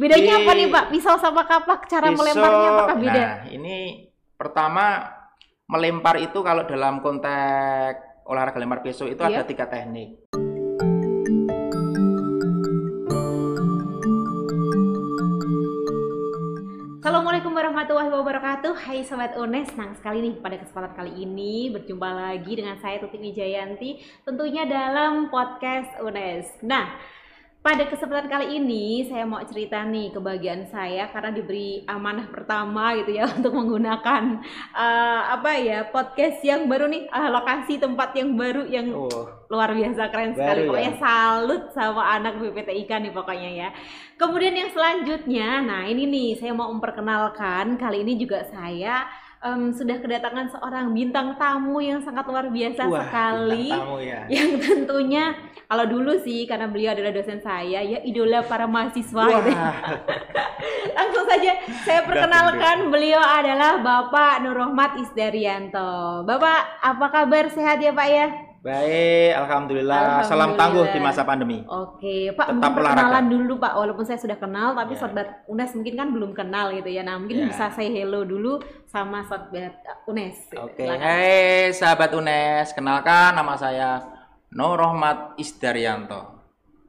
Bedanya Di- apa nih Pak? Pisau sama kapak cara Pisau- melemparnya apakah beda? Nah, ini pertama melempar itu kalau dalam konteks olahraga lempar pisau itu Iya. ada tiga teknik. Assalamualaikum warahmatullahi wabarakatuh Hai Sobat UNES Senang sekali nih pada kesempatan kali ini Berjumpa lagi dengan saya Tutik Wijayanti Tentunya dalam podcast UNES Nah pada kesempatan kali ini saya mau cerita nih kebahagiaan saya karena diberi amanah pertama gitu ya untuk menggunakan eh, apa ya podcast yang baru nih eh, lokasi tempat yang baru yang Oh, luar biasa keren sekali. Ya? pokoknya salut sama anak BPTIK nih pokoknya ya. Kemudian yang selanjutnya nah ini nih saya mau memperkenalkan kali ini juga saya em, sudah kedatangan seorang bintang tamu yang sangat luar biasa wah, sekali. tamu ya. yang tentunya kalau dulu sih karena beliau adalah dosen saya ya idola para mahasiswa. Wah, langsung saja saya perkenalkan beliau adalah Bapak Nur Rohmat Isdarianto Bapak apa kabar? Sehat ya Pak ya baik, alhamdulillah. Salam Alhamdulillah. tangguh di masa pandemi. Oke, Pak, Tetap mungkin olahraga. perkenalan dulu Pak, walaupun saya sudah kenal, tapi Ya. sobat UNES mungkin kan belum kenal gitu ya. Nah, mungkin Ya. bisa saya hello dulu sama sobat UNES. Oke, Silakan. hai sahabat UNES, kenalkan nama saya Nur Rohmat Isdaryanto,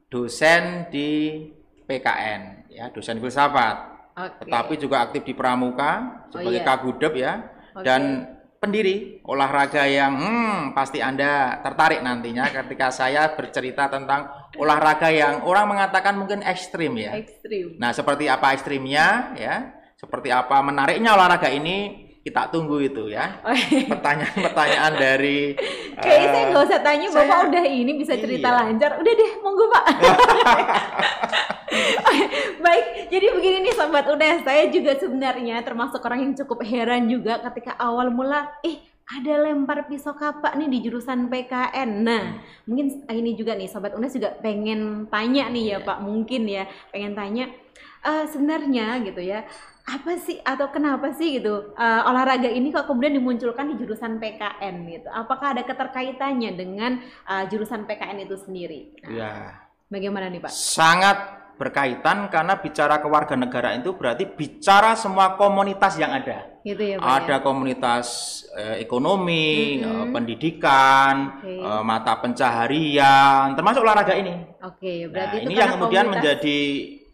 dosen di PKN, ya dosen filsafat. Oke. tetapi juga aktif di Pramuka Oh, sebagai iya. kagudep ya Oke. dan pendiri olahraga yang hmm, pasti anda tertarik nantinya ketika saya bercerita tentang olahraga yang orang mengatakan mungkin ekstrim ya. ekstrim. Nah seperti apa ekstrimnya ya, seperti apa menariknya olahraga ini kita tunggu itu ya. Oh, iya. Pertanyaan-pertanyaan dari Kayaknya saya eh, nggak usah tanya, saya- Bapak udah ini bisa cerita Iya. lancar. Udah deh, monggo Pak. Baik, jadi begini nih sobat UNES, saya juga sebenarnya termasuk orang yang cukup heran juga ketika awal mula, eh ada lempar pisau kapak nih di jurusan PKN. Nah, mungkin ini juga nih sobat UNES juga pengen tanya nih ya Iya. Pak, mungkin ya pengen tanya eh, sebenarnya gitu ya apa sih atau kenapa sih gitu eh, olahraga ini kok kemudian dimunculkan di jurusan PKN gitu? Apakah ada keterkaitannya dengan eh, jurusan PKN itu sendiri? Nah, ya Bagaimana nih Pak? sangat berkaitan karena bicara kewarganegaraan itu berarti bicara semua komunitas yang ada. Gitu ya Pak. Ada ya? komunitas eh, ekonomi, Mhm. eh, pendidikan, Oke. eh, mata pencaharian, termasuk olahraga ini. Oke, berarti Nah, itu ini yang kemudian menjadi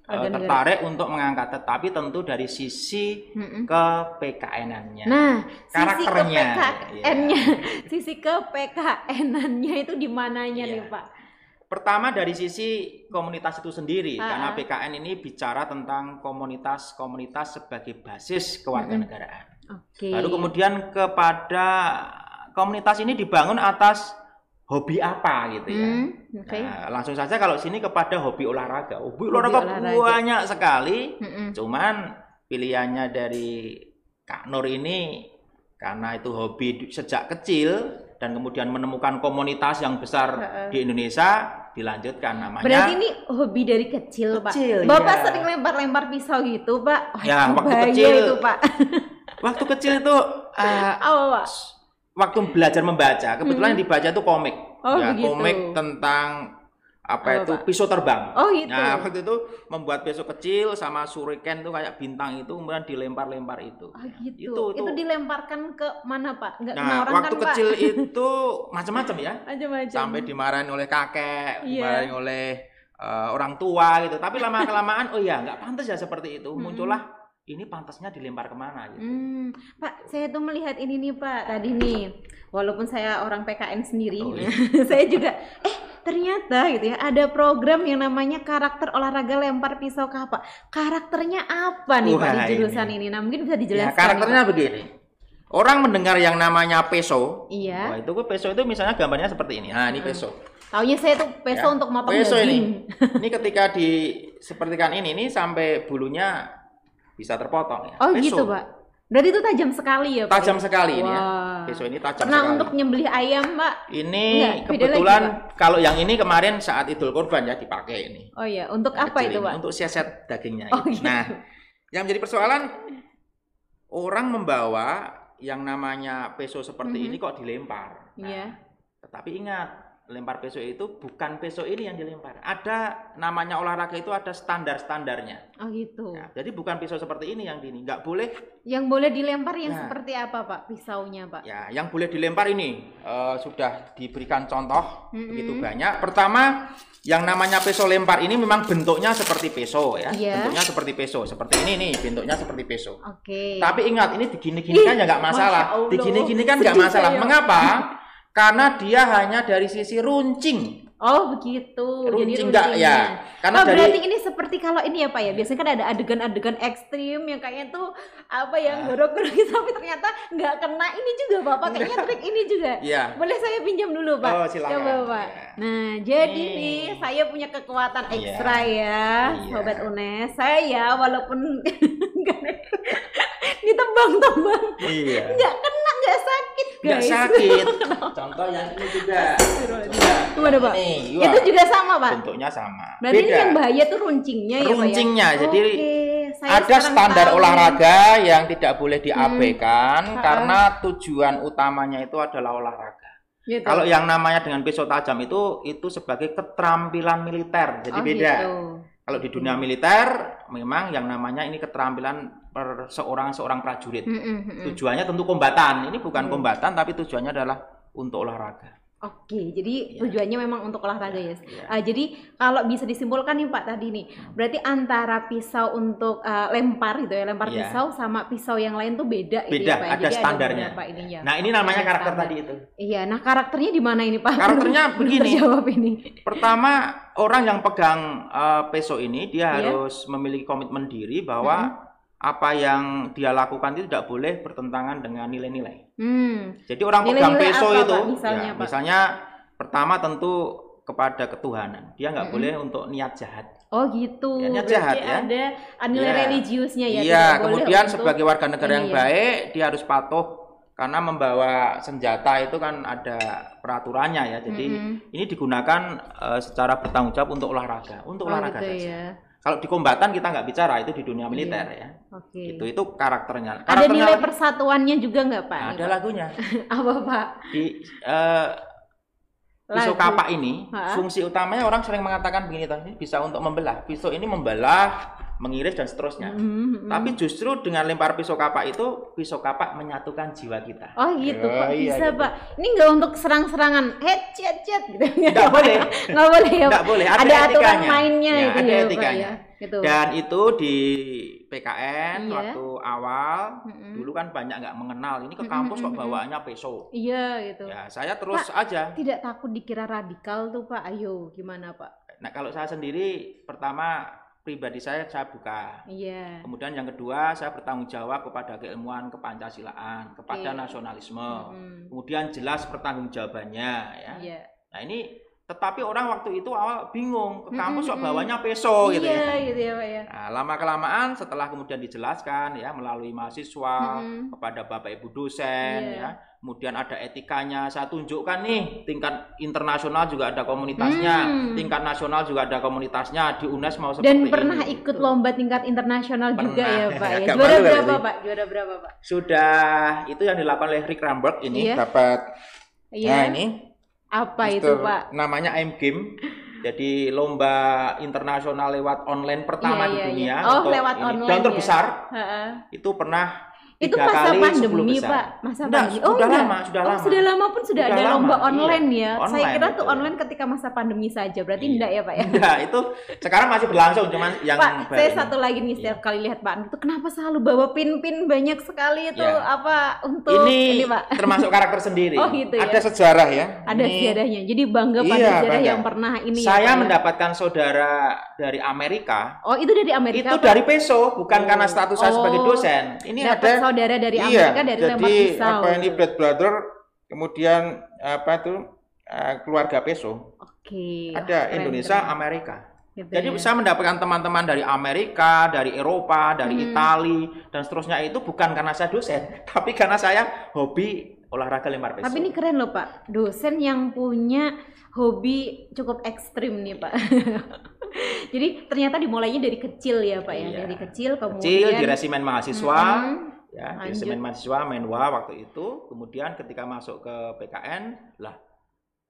negara. tertarik untuk mengangkat, tetapi tentu dari sisi Mm-mm. ke PKN-annya. Nah, Karakternya, sisi ke PKN-nya, sisi ke PKN-nya itu di mananya Iya. nih Pak? Pertama dari sisi komunitas itu sendiri, Ah, karena ah. PKN ini bicara tentang komunitas-komunitas sebagai basis kewarganegaraan. Oke. Baru kemudian kepada komunitas ini dibangun atas hobi apa gitu ya. Hmm, oke. Nah, langsung saja kalau sini kepada hobi olahraga. Hobi, Hobi olahraga, olahraga. banyak sekali. Mm-mm. Cuman pilihannya dari Kak Nur ini karena itu hobi sejak kecil dan kemudian menemukan komunitas yang besar Heeh. di Indonesia dilanjutkan namanya Berarti ini hobi dari kecil, Pak. Kecil, Bapak iya. sering lempar-lempar pisau gitu, Pak. Wah, Ya, waktu kecil. itu, Pak. waktu kecil itu eh, Apa, Pak? waktu belajar membaca kebetulan Mhm. yang dibaca itu komik Oh, ya begitu. komik tentang apa, Apa, itu Pak? pisau terbang Oh, gitu. nah waktu itu membuat pisau kecil sama shuriken itu kayak bintang itu kemudian dilempar-lempar itu Oh, gitu. Itu- Itu, itu. dilemparkan ke mana, Pak? Enggak kena nah orang waktu kan, kecil Pak? itu macam-macam ya Macam-macam. sampai dimarahin oleh kakek Iya. dimarahin oleh eh, orang tua gitu tapi lama kelamaan oh ya nggak pantas ya seperti itu Mhm. muncullah ini pantasnya dilempar ke mana gitu Hmm, Pak, saya tuh melihat ini nih Pak tadi nih, walaupun saya orang PKN sendiri, Oh, iya. saya juga, eh ternyata gitu ya ada program yang namanya karakter olahraga lempar pisau kapak. Karakternya apa nih Pak di Wah, jurusan ini? Nah mungkin bisa ya dijelaskan. karakternya nih, Pak. begini orang mendengar yang namanya peso Iya. Wah, itu gue peso itu misalnya gambarnya seperti ini. Nah, ini Hmm. peso. Taunya saya tuh peso Ya, untuk motong peso daging. ini. Ini ketika di sepertikan ini, ini sampai bulunya bisa terpotong ya. Oh Peso. gitu Pak. Berarti itu tajam sekali ya Pak? Tajam sekali ini ya. Peso ini tajam Pernah sekali. untuk nyembelih ayam Pak? Ini Enggak, beda kebetulan lagi, kalau yang ini kemarin saat Idul Kurban ya dipakai ini. Oh iya, untuk Yang apa itu ini, Pak? Untuk siasat dagingnya. Oh gitu. Nah, yang menjadi persoalan orang membawa yang namanya peso seperti Mhm. ini kok dilempar. Nah, Iya. Tetapi ingat, lempar peso itu bukan peso ini yang dilempar. Ada namanya olahraga itu ada standar-standarnya. Oh gitu. Ya, jadi bukan pisau seperti ini yang ini, nggak boleh. Yang boleh dilempar yang Ya. seperti apa pak? Pisaunya pak? Ya, yang boleh dilempar ini eh, sudah diberikan contoh Mm-mm. begitu banyak. Pertama, yang namanya peso lempar ini memang bentuknya seperti peso ya. Iya. Bentuknya seperti peso, seperti ini nih, bentuknya seperti peso. Oke. Tapi ingat ini digini-gini kan ya nggak masalah. Digini-gini kan nggak masalah. Mengapa? Karena dia hanya dari sisi runcing. Oh begitu. Jadi Runcing nggak runcingnya. ya? Karena oh, dari berarti ini seperti kalau ini ya Pak ya. Biasanya kan ada adegan-adegan ekstrim yang kayaknya tuh apa yang Nah. gorok-gorok tapi ternyata nggak kena ini juga Bapak. Kayaknya trik ini juga. Iya. Boleh saya pinjam dulu Pak? Oh, silakan. Coba Pak. Ya. Nah jadi Nih. nih saya punya kekuatan Iya. ekstra ya, Iya. Sobat UNES. Saya walaupun ditebang-tebang Iya. nggak kena nggak sakit guys. Nggak sakit. Contoh yang ini juga. Coba. Gimana Pak? Ini, Itu juga sama Pak. bentuknya sama. Berarti ini Beda. yang bahaya tuh runcingnya ya Runcingnya, Pak ya? jadi Oke, saya Ada standar tahu. olahraga yang tidak boleh diabaikan Hmm. karena tujuan utamanya itu adalah olahraga. Gitu. Kalau yang namanya dengan pisau tajam itu itu sebagai keterampilan militer, jadi Oh, beda. gitu. Kalau di dunia militer memang yang namanya ini keterampilan per seorang seorang prajurit. Mm, mm, mm, mm. Tujuannya tentu kombatan. Ini bukan Hmm. kombatan tapi tujuannya adalah untuk olahraga. Oke, jadi Iya. tujuannya memang untuk olahraga ya. Iya. Ah, jadi kalau bisa disimpulkan nih Pak tadi nih, berarti antara pisau untuk ah, lempar gitu ya, lempar Iya. pisau sama pisau yang lain tuh beda, gitu Beda, ya Pak. ya? ada Jadi standarnya. beberapa ininya. Nah, ini namanya Ada karakter standar. tadi itu. Iya, nah karakternya di mana ini Pak? Karakternya begini. terjawab ini. Pertama, orang yang pegang eh, peso ini dia Iya. harus memiliki komitmen diri bahwa apa yang dia lakukan itu tidak boleh bertentangan dengan nilai-nilai. Hmm. Jadi orang pegang Nilai-nilai peso apa, itu, Pak, misalnya, ya, Pak? misalnya pertama tentu kepada ketuhanan. Dia nggak Mm-mm. boleh untuk niat jahat. Oh gitu. Ya, niat Berarti jahat, ya. ada nilai Iya. religiusnya ya. iya, kemudian untuk- sebagai warga negara yang ya. baik, dia harus patuh karena membawa senjata itu kan ada peraturannya ya. Jadi Mm-mm. ini digunakan eh, secara bertanggung jawab untuk olahraga, untuk Oh, olahraga gitu saja. ya. Kalau di kombatan kita nggak bicara itu di dunia militer ya. Oke. Itu itu karakternya. Ada Karakternya nilai lagi- persatuannya juga nggak Pak? Ada Pak? lagunya. Apa Pak? Di eh, pisau kapak ini Ha? fungsi utamanya orang sering mengatakan begini ini bisa untuk membelah. Pisau ini membelah, mengiris dan seterusnya. Mhm, mhm. Tapi justru dengan lempar pisau kapak itu pisau kapak menyatukan jiwa kita. Oh gitu Oh, Pak, iya, bisa gitu. Pak. Ini nggak untuk serang-serangan, head chat chat gitu. Nggak boleh. Nggak boleh ya. Nggak Pak? boleh, ada Ada, aturan etikanya. mainnya Ya, itu ada ya etikanya. Pak ya. Gitu. Dan itu di PKN Iya. waktu awal Mhm. dulu kan banyak nggak mengenal. Ini ke kampus kok mhm, bawaannya peso. Iya gitu. Ya, saya terus aja. Tidak takut dikira radikal tuh Pak. Ayo gimana Pak? Nah, kalau saya sendiri pertama pribadi saya saya buka. Iya. Kemudian yang kedua saya bertanggung jawab kepada keilmuan kepancasilaan, kepada Oke. nasionalisme. Mhm. Kemudian jelas pertanggungjawabannya ya. Iya. Nah, ini tetapi orang waktu itu awal bingung ke kampus Mm-mm. bawanya peso gitu iya ya. gitu ya Pak ya. Nah, lama kelamaan setelah kemudian dijelaskan ya melalui mahasiswa Mhm. kepada Bapak Ibu dosen Iya. ya. Kemudian ada etikanya. Saya tunjukkan nih tingkat internasional juga ada komunitasnya, Hmm. tingkat nasional juga ada komunitasnya di UNES mau seperti Dan pernah ini. ikut Gitu. lomba tingkat internasional juga Pernah. ya Pak ya. Juara berapa? Pak? Juara berapa Pak? Sudah itu yang dilakukan oleh Rick Ramberg ini Iya. dapat Iya. nah ini Apa itu Mister- Pak? namanya I'm Game. Jadi lomba internasional lewat online pertama Iya, di iya, dunia iya. Oh, lewat ini. online dan ya. terbesar Heeh. itu pernah Itu masa kali 10 pandemi besar. Pak, masa Enggak, pandemi. sudah enggak. lama, sudah oh, lama. sudah lama pun sudah, Sudah ada lama, lomba iya. online ya. Saya Online, kira tuh online ketika masa pandemi saja. Berarti Iya. enggak ya Pak ya? Enggak, itu sekarang masih berlangsung cuman yang Pak, baru saya satu lagi nih setiap kali lihat Pak itu kenapa selalu bawa pin-pin banyak sekali itu Iya. apa untuk ini, ini, Pak? termasuk karakter sendiri. Oh, gitu ya. Ada sejarah ya. Ada Ini sejarahnya. Jadi bangga pada Iya, sejarah bangga. yang pernah ini ya, Saya ya. mendapatkan saudara dari Amerika. Oh, itu dari Amerika. itu dari peso, bukan Oh. karena status saya sebagai Oh. dosen. Ini Dapat ada saudara dari iya, Amerika dari jadi lempar pisau. apa ini blood brother, kemudian apa itu eh, keluarga peso. Oke. ada Wah, keren, Indonesia, keren. Amerika. Gitu Jadi ya. saya mendapatkan teman-teman dari Amerika, dari Eropa, dari Hmm. Itali dan seterusnya itu bukan karena saya dosen, tapi karena saya hobi olahraga lempar peso. Tapi ini keren loh Pak, dosen yang punya hobi cukup ekstrim nih Pak. Jadi ternyata dimulainya dari kecil ya Pak ya, Iya. dari kecil kemudian. kecil di resimen mahasiswa, Mm-mm. Ya di Lanjut. resimen mahasiswa Menwa waktu itu, kemudian ketika masuk ke PKN, lah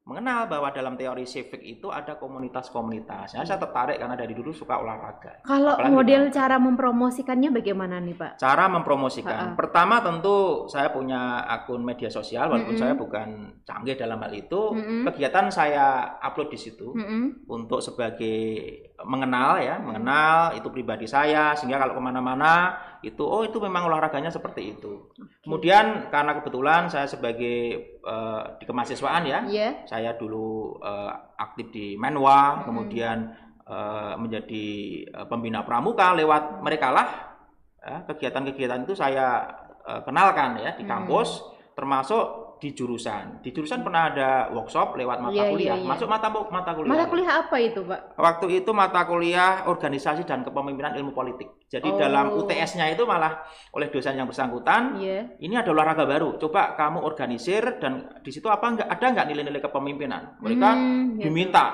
mengenal bahwa dalam teori civic itu ada komunitas-komunitas. Nah, saya tertarik karena dari dulu suka olahraga. Kalau Apalagi model kalau- cara mempromosikannya bagaimana nih Pak? Cara mempromosikan. Ha-ha. Pertama tentu saya punya akun media sosial walaupun Mm-mm. saya bukan canggih dalam hal itu. Mm-mm. Kegiatan saya upload di situ Mm-mm. untuk sebagai mengenal ya, mengenal itu pribadi saya sehingga kalau ke mana-mana itu oh itu memang olahraganya seperti itu. Kemudian karena kebetulan saya sebagai eh, di kemahasiswaan ya, Iya. saya dulu eh, aktif di Menwa, Mm-mm. kemudian eh, menjadi eh, pembina pramuka lewat mereka lah ya, kegiatan-kegiatan itu saya eh, kenalkan ya di Mm. kampus, termasuk di jurusan. Di jurusan pernah ada workshop lewat mata Iya, iya, kuliah, iya. masuk mata mata kuliah. Mata kuliah apa itu Pak? Waktu itu mata kuliah organisasi dan kepemimpinan ilmu politik. Jadi Oh. dalam UTS-nya itu malah oleh dosen yang bersangkutan Iya. ini ada olahraga baru. Coba kamu organisir dan di situ apa enggak ada enggak nilai-nilai kepemimpinan? Mereka Hmm, gitu. diminta.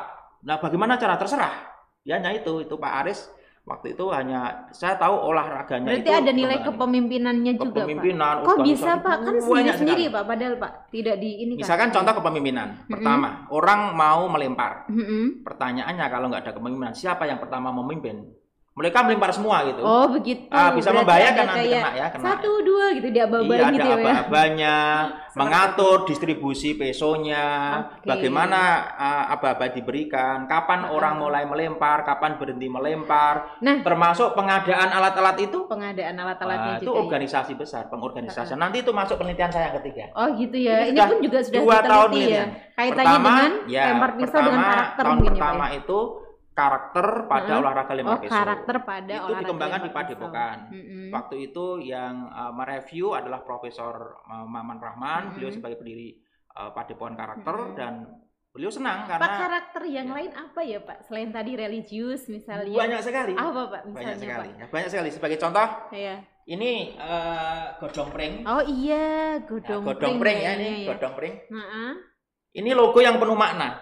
Nah, bagaimana cara terserah? Ya hanya itu, itu Pak Aris waktu itu hanya saya tahu olahraganya Berarti itu ada nilai kepemimpinannya juga Pak. kepemimpinan. Kok bisa Pak? Kan sendiri-sendiri. Pak padahal Pak tidak di ini kan. Misalkan contoh kepemimpinan. Pertama, orang mau melempar. Mm-mm. Pertanyaannya kalau nggak ada kepemimpinan, siapa yang pertama memimpin? Mereka melempar semua gitu. Oh begitu. Ah, bisa Berarti membahayakan nanti kena ya, kena. Satu dua gitu diaba-abain Iya, gitu ada ya. Mengatur distribusi pesonya, Oke. bagaimana uh, aba-aba diberikan, kapan Ah. orang mulai melempar, kapan berhenti melempar, Nah. termasuk pengadaan alat-alat itu. Pengadaan alat-alatnya uh, itu juga. ya. organisasi besar, pengorganisasian. Nanti itu masuk penelitian saya yang ketiga. Oh gitu ya. Ini, Ini pun juga sudah dua tahun ya. Kaitannya pertama, dengan ya, lempar pisau pertama, dengan karakter tahun ya, pertama ya? itu karakter pada Heeh. olahraga lempar Oh pisau. karakter pada itu olahraga dikembangkan di. Padepokan. Mm-mm. Waktu itu yang uh, mereview adalah Profesor uh, Maman Rahman, beliau Mhm. sebagai pendiri uh, Padepokan Karakter Mhm. dan beliau senang Pak karena karakter yang Ya. lain apa ya Pak? Selain tadi religius misalnya. banyak sekali. Apa Pak misalnya banyak sekali. Pak? Ya, banyak sekali. Sebagai contoh, Iya. ini uh, godong pring. Oh iya, Ya, godong, godong pring ya kayaknya ini, godong pring. Nah, Ini logo yang penuh makna.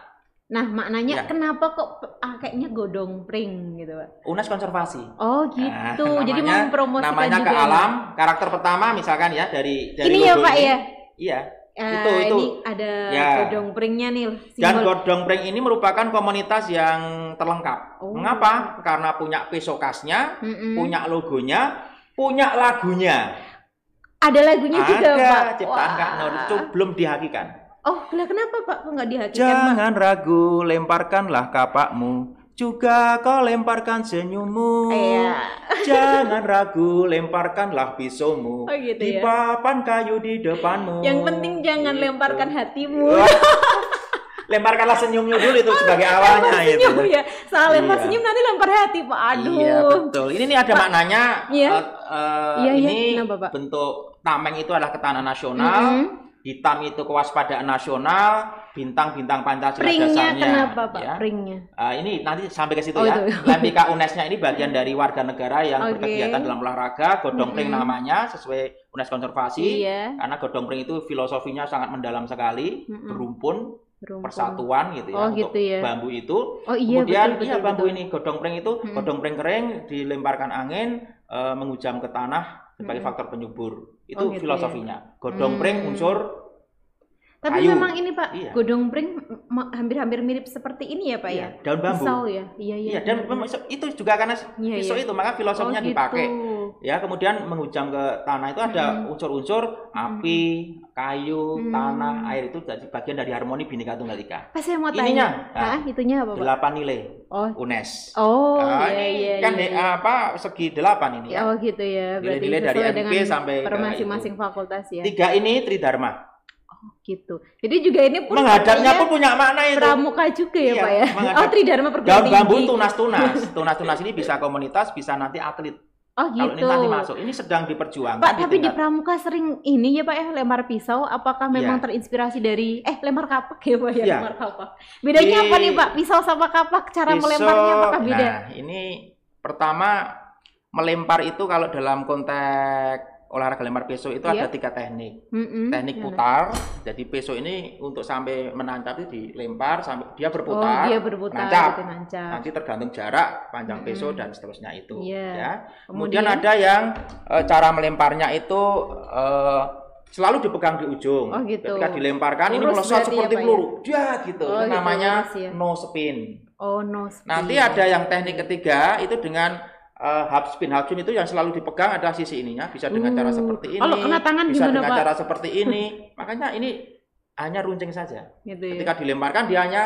Nah maknanya Ya. kenapa kok ah, kayaknya godong pring gitu Pak? UNES konservasi. Oh Nah, gitu. Jadi namanya- mempromosikan Namanya juga. ke ya? alam. Karakter pertama misalkan ya dari dari Ini ya Pak ini. ya. Iya. Eh, Itu, itu. Ini ada Ya. godong pringnya nih. Dan simbol- Godong Pring ini merupakan komunitas yang terlengkap. Oh. Mengapa? Karena punya pesokasnya, Mm-mm. punya logonya, punya lagunya. Ada lagunya juga Pak. Ada ciptaan Wah. Kak Nur itu belum dihakikan. Oh, lah kenapa Pak? Kok nggak dihakikan Pak? Jangan ragu, lemparkanlah kapakmu. Juga kau lemparkan senyummu. Iya. Jangan ragu, lemparkanlah pisaumu. Oh, gitu di ya. papan kayu di depanmu. Yang penting jangan Gitu. lemparkan hatimu. Lemparkanlah senyummu dulu itu sebagai awalnya itu. senyum ya. Salah lempar Iya. senyum nanti lempar hati Pak. Aduh. Iya betul. Ini nih ada maknanya. Iya. eh, eh, Iya, iya. ini Kenapa, Pak? bentuk tameng itu adalah ketahanan nasional. Mm-mm. Hitam itu kewaspadaan nasional. Bintang-bintang Pancasila Pringnya dasarnya. kenapa Pak? ya. Pringnya. Eh, ini nanti sampai ke situ Oh, ya. itu. Lempika UNES-nya ini bagian dari warga negara yang Oke. berkegiatan dalam olahraga. Godong pring Mm-mm. namanya sesuai UNES konservasi. Iya. Karena godong pring itu filosofinya sangat mendalam sekali, Mm-mm. berumpun, Berumpun. persatuan gitu ya Oh, untuk gitu ya. bambu itu. Oh iya Kemudian betul, iya betul, bambu betul. ini godong pring itu Mm-mm. godong pring kering dilemparkan angin eh, menghujam ke tanah sebagai Mm-mm. faktor penyubur. Oh, Itu gitu filosofinya. Godong Hmm. pring unsur Tapi kayu. memang ini Pak, Iya. godong pring m- hampir-hampir mirip seperti ini ya Pak iya, ya. daun bambu. Pisau ya. Iya iya. Iya, dan benar. memang itu juga karena Iya, pisau iya. itu maka filosofinya Oh, gitu. dipakai. Ya, kemudian menghujam ke tanah itu ada unsur-unsur api, kayu, Hmm. tanah, air itu jadi bagian dari harmoni Bhinneka Tunggal Ika. Pas saya mau tanya. Ininya, nah, itunya apa Pak? Delapan nilai Oh. UNES. Oh, Ah, iya iya. kan iya, iya. apa segi delapan ini ya. Oh gitu ya. Berarti Nilai-nilai dari MP dengan sampai per ke masing-masing fakultas ya. Tiga ini Tridharma. Gitu. Jadi juga ini pun Menghadapnya pun punya makna itu. pramuka juga ya Iya, Pak ya. menghadap- Oh Tridharma perguruan bambu tinggi. tunas-tunas. Tunas-tunas ini bisa komunitas, bisa nanti atlet. Oh Kalau gitu. ini nanti masuk. Ini sedang diperjuangkan Pak, tapi di tingkat- pramuka sering ini ya Pak ya lempar pisau. Apakah memang Iya. terinspirasi dari eh lempar kapak ya Pak ya Iya. lempar kapak. Bedanya Di- apa nih Pak? Pisau sama kapak cara Pisau- melemparnya apakah beda? Nah, ini pertama melempar itu kalau dalam konteks olahraga lempar pisau itu Iya. ada tiga teknik. Mm-mm, Teknik putar. Jadi pisau ini untuk sampai menancap itu dilempar sampai dia Oh, berputar. dia berputar nancap. gitu nancap. Nanti tergantung jarak panjang Mm-mm. pisau dan seterusnya itu. Iya. Ya. Kemudian, Kemudian ada yang eh, cara melemparnya itu eh, selalu dipegang di ujung. Oh, gitu. Ketika dilemparkan ini Lurus melesat berarti seperti ya, peluru. Ya gitu. Oh, Itu gitu, namanya lurus ya. no spin. Oh no. spin. Nanti ada yang teknik ketiga itu dengan eh, half spin spin itu yang selalu dipegang adalah sisi ininya bisa dengan cara Uh, seperti ini. kalau kena tangan bisa gimana, dengan Pak? cara seperti ini. Makanya ini hanya runcing saja. gitu ya. Ketika dilemparkan dia hanya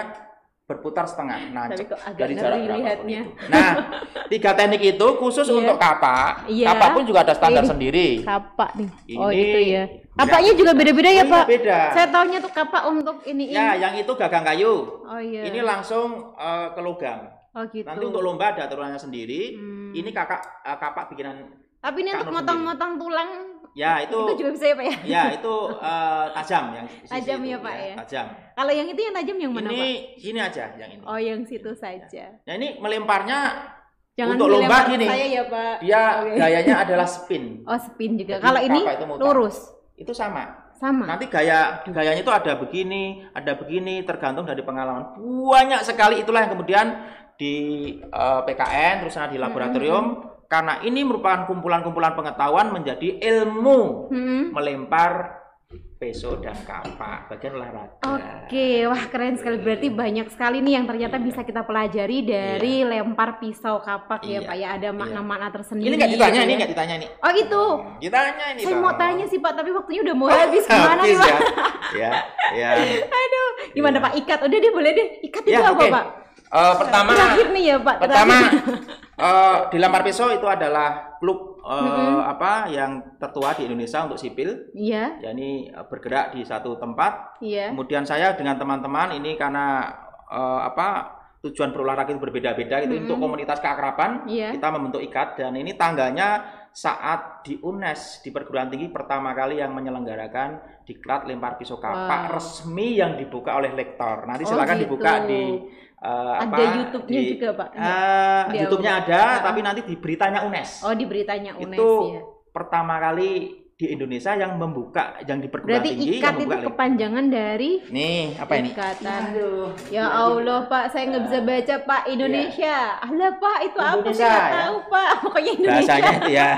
berputar setengah. Nah, dari jarak berapa itu. Nah, tiga teknik itu khusus Iya. untuk kapak. Iya. Kapak pun juga ada standar Ini sendiri. Kapak nih. Oh Ini- gitu ya. Kapaknya juga beda-beda ya Oh, iya, Pak. beda. Saya taunya tuh kapak untuk ini Ya, ini. yang itu gagang kayu. Oh iya. Ini langsung eh, ke logam. Oh gitu. Nanti untuk lomba ada aturannya sendiri. Hmm. Ini kakak eh, kapak bikinan Tapi ini Kak untuk motong-motong tulang ya itu itu juga bisa ya Pak ya? ya itu eh, tajam yang Tajam itu, ya, Pak, ya? Tajam. Kalau yang itu yang tajam yang mana ini Pak? sini aja yang ini. Oh yang situ saja. Nah, ini melemparnya Jangan Untuk lomba gini. Saya ya Pak. dia Oke. gayanya adalah spin. Oh spin juga. Jadi Kalau ini itu mutar. lurus Itu sama. sama. Nanti gaya gayanya itu ada begini, ada begini, tergantung dari pengalaman. Banyak sekali itulah yang kemudian di eh, PKN terus di laboratorium karena ini merupakan kumpulan-kumpulan pengetahuan menjadi ilmu Hmm. melempar peso dan kapak bagian olahraga. Oke, wah keren sekali. Berarti banyak sekali nih yang ternyata bisa kita pelajari dari lempar pisau kapak ya Iya. Pak ya. Ada makna-makna tersendiri. Ini nggak ditanya, gitu ini ya. nggak ditanya nih. Oh gitu. Ditanya ini. Saya dong. mau tanya sih Pak, tapi waktunya udah mau habis. Gimana nih Habis Pak? ya. Ya, ya. Aduh, gimana Pak? Ikat. Udah deh, boleh deh. Ikat itu Ya, apa oke. Pak? Eh, pertama Terakhir nih ya Pak. pertama terakhir. eh dilempar pisau itu adalah klub eh, Mm-mm. apa yang tertua di Indonesia untuk sipil Iya, yakni eh, bergerak di satu tempat iya. kemudian saya dengan teman-teman ini karena eh, apa tujuan berolahraga itu berbeda-beda gitu Mm-mm. untuk komunitas keakraban Iya. kita membentuk ikat dan ini tangganya saat di UNES di perguruan tinggi pertama kali yang menyelenggarakan diklat lempar pisau kapak Wow. resmi yang dibuka oleh lektor nanti Oh, silakan gitu. dibuka di eh, Ada apa, YouTube-nya di- juga Pak. Di YouTube-nya awal. ada, Ah. tapi nanti di beritanya UNES. Oh, di beritanya UNES itu ya. pertama kali di Indonesia yang membuka, yang di perguruan Berarti tinggi ikat yang itu membuka. link. kepanjangan dari Nih, apa ini? ikatan. Aduh. Ya Allah Pak, saya nggak bisa baca Pak Indonesia. Alah Pak, itu apa sih? Indonesia, Nggak ya. tahu Pak. Pokoknya Indonesia. Bahasanya itu ya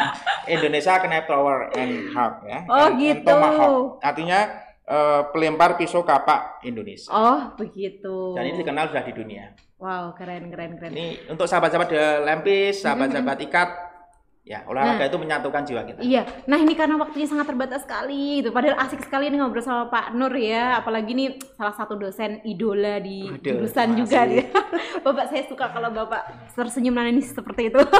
Indonesia knife thrower and harp ya. Oh, And- and gitu. tomahawk. Artinya eh, pelempar pisau kapak Indonesia. Oh begitu. Dan ini dikenal sudah di dunia. Wow, keren keren keren. Ini untuk sahabat-sahabat The Lempis, sahabat-sahabat ikat, ya olahraga Nah. itu menyatukan jiwa kita. Iya, nah ini karena waktunya sangat terbatas sekali gitu. Padahal asik sekali nih ngobrol sama Pak Nur ya, apalagi nih salah satu dosen idola di Waduh, jurusan juga dia. Bapak saya suka kalau Bapak tersenyum nangis seperti itu.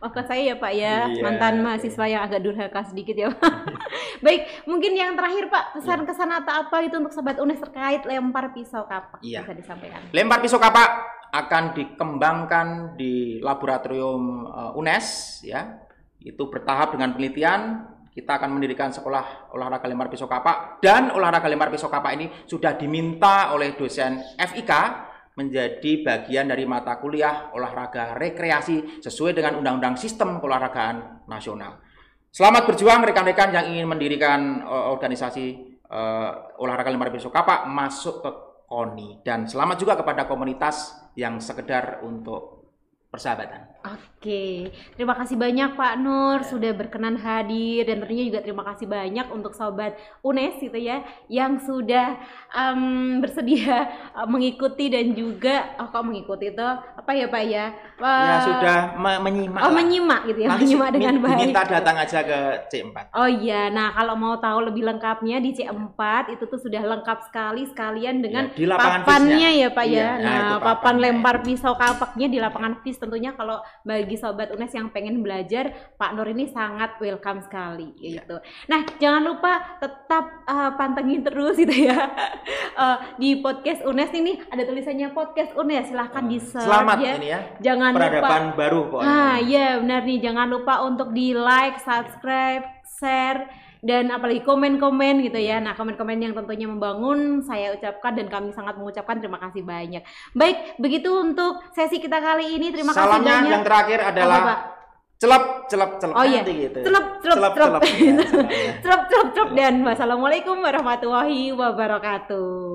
Maafkan saya ya Pak ya, Iya. mantan mahasiswa yang agak durhaka sedikit ya Pak. Baik, mungkin yang terakhir Pak, pesan-kesan atau apa itu untuk sobat UNES terkait lempar pisau kapak Iya. bisa disampaikan. Lempar pisau kapak akan dikembangkan di laboratorium eh, UNES ya. Itu bertahap dengan penelitian. Kita akan mendirikan sekolah olahraga lempar pisau kapak dan olahraga lempar pisau kapak ini sudah diminta oleh dosen FIK menjadi bagian dari mata kuliah olahraga rekreasi sesuai dengan Undang-Undang Sistem Keolahragaan Nasional. Selamat berjuang rekan-rekan yang ingin mendirikan eh, organisasi eh, olahraga lempar pisau kapak masuk ke KONI dan selamat juga kepada komunitas yang sekedar untuk persahabatan. Oke, terima kasih banyak Pak Nur sudah berkenan hadir dan tentunya juga terima kasih banyak untuk sobat UNES gitu ya yang sudah em, bersedia eh, mengikuti dan juga oh kok mengikuti itu apa ya Pak ya? ya Eh, sudah me- menyimak. Oh lah. menyimak gitu ya, Nanti menyimak dengan min- baik. Diminta datang aja ke C4. Oh iya, nah kalau mau tahu lebih lengkapnya di C4 itu tuh sudah lengkap sekali sekalian dengan Ya, di papannya FIS-nya. ya Pak Iya, ya. nah, Nah, papan papannya. lempar pisau kapaknya di lapangan FIS tentunya kalau bagi sobat UNES yang pengen belajar, Pak Nur ini sangat welcome sekali Iya. gitu. Nah, jangan lupa tetap uh, pantengin terus gitu ya. Uh, di podcast UNES ini ada tulisannya podcast UNES, silahkan di search Selamat ya. ini ya. Jangan lupa Peradaban baru pokoknya. Ah, iya benar nih. Jangan lupa untuk di like, subscribe, share dan apalagi komen-komen gitu ya. Nah, komen-komen yang tentunya membangun saya ucapkan dan kami sangat mengucapkan terima kasih banyak. Baik, begitu untuk sesi kita kali ini. Terima kasih Salamnya banyak. yang terakhir adalah Apa, Pak? celep celep celep Oh iya, nanti gitu. celep, celep, celep. celep. Ya, salamnya. Celep, celep, celep. dan wassalamualaikum warahmatullahi wabarakatuh.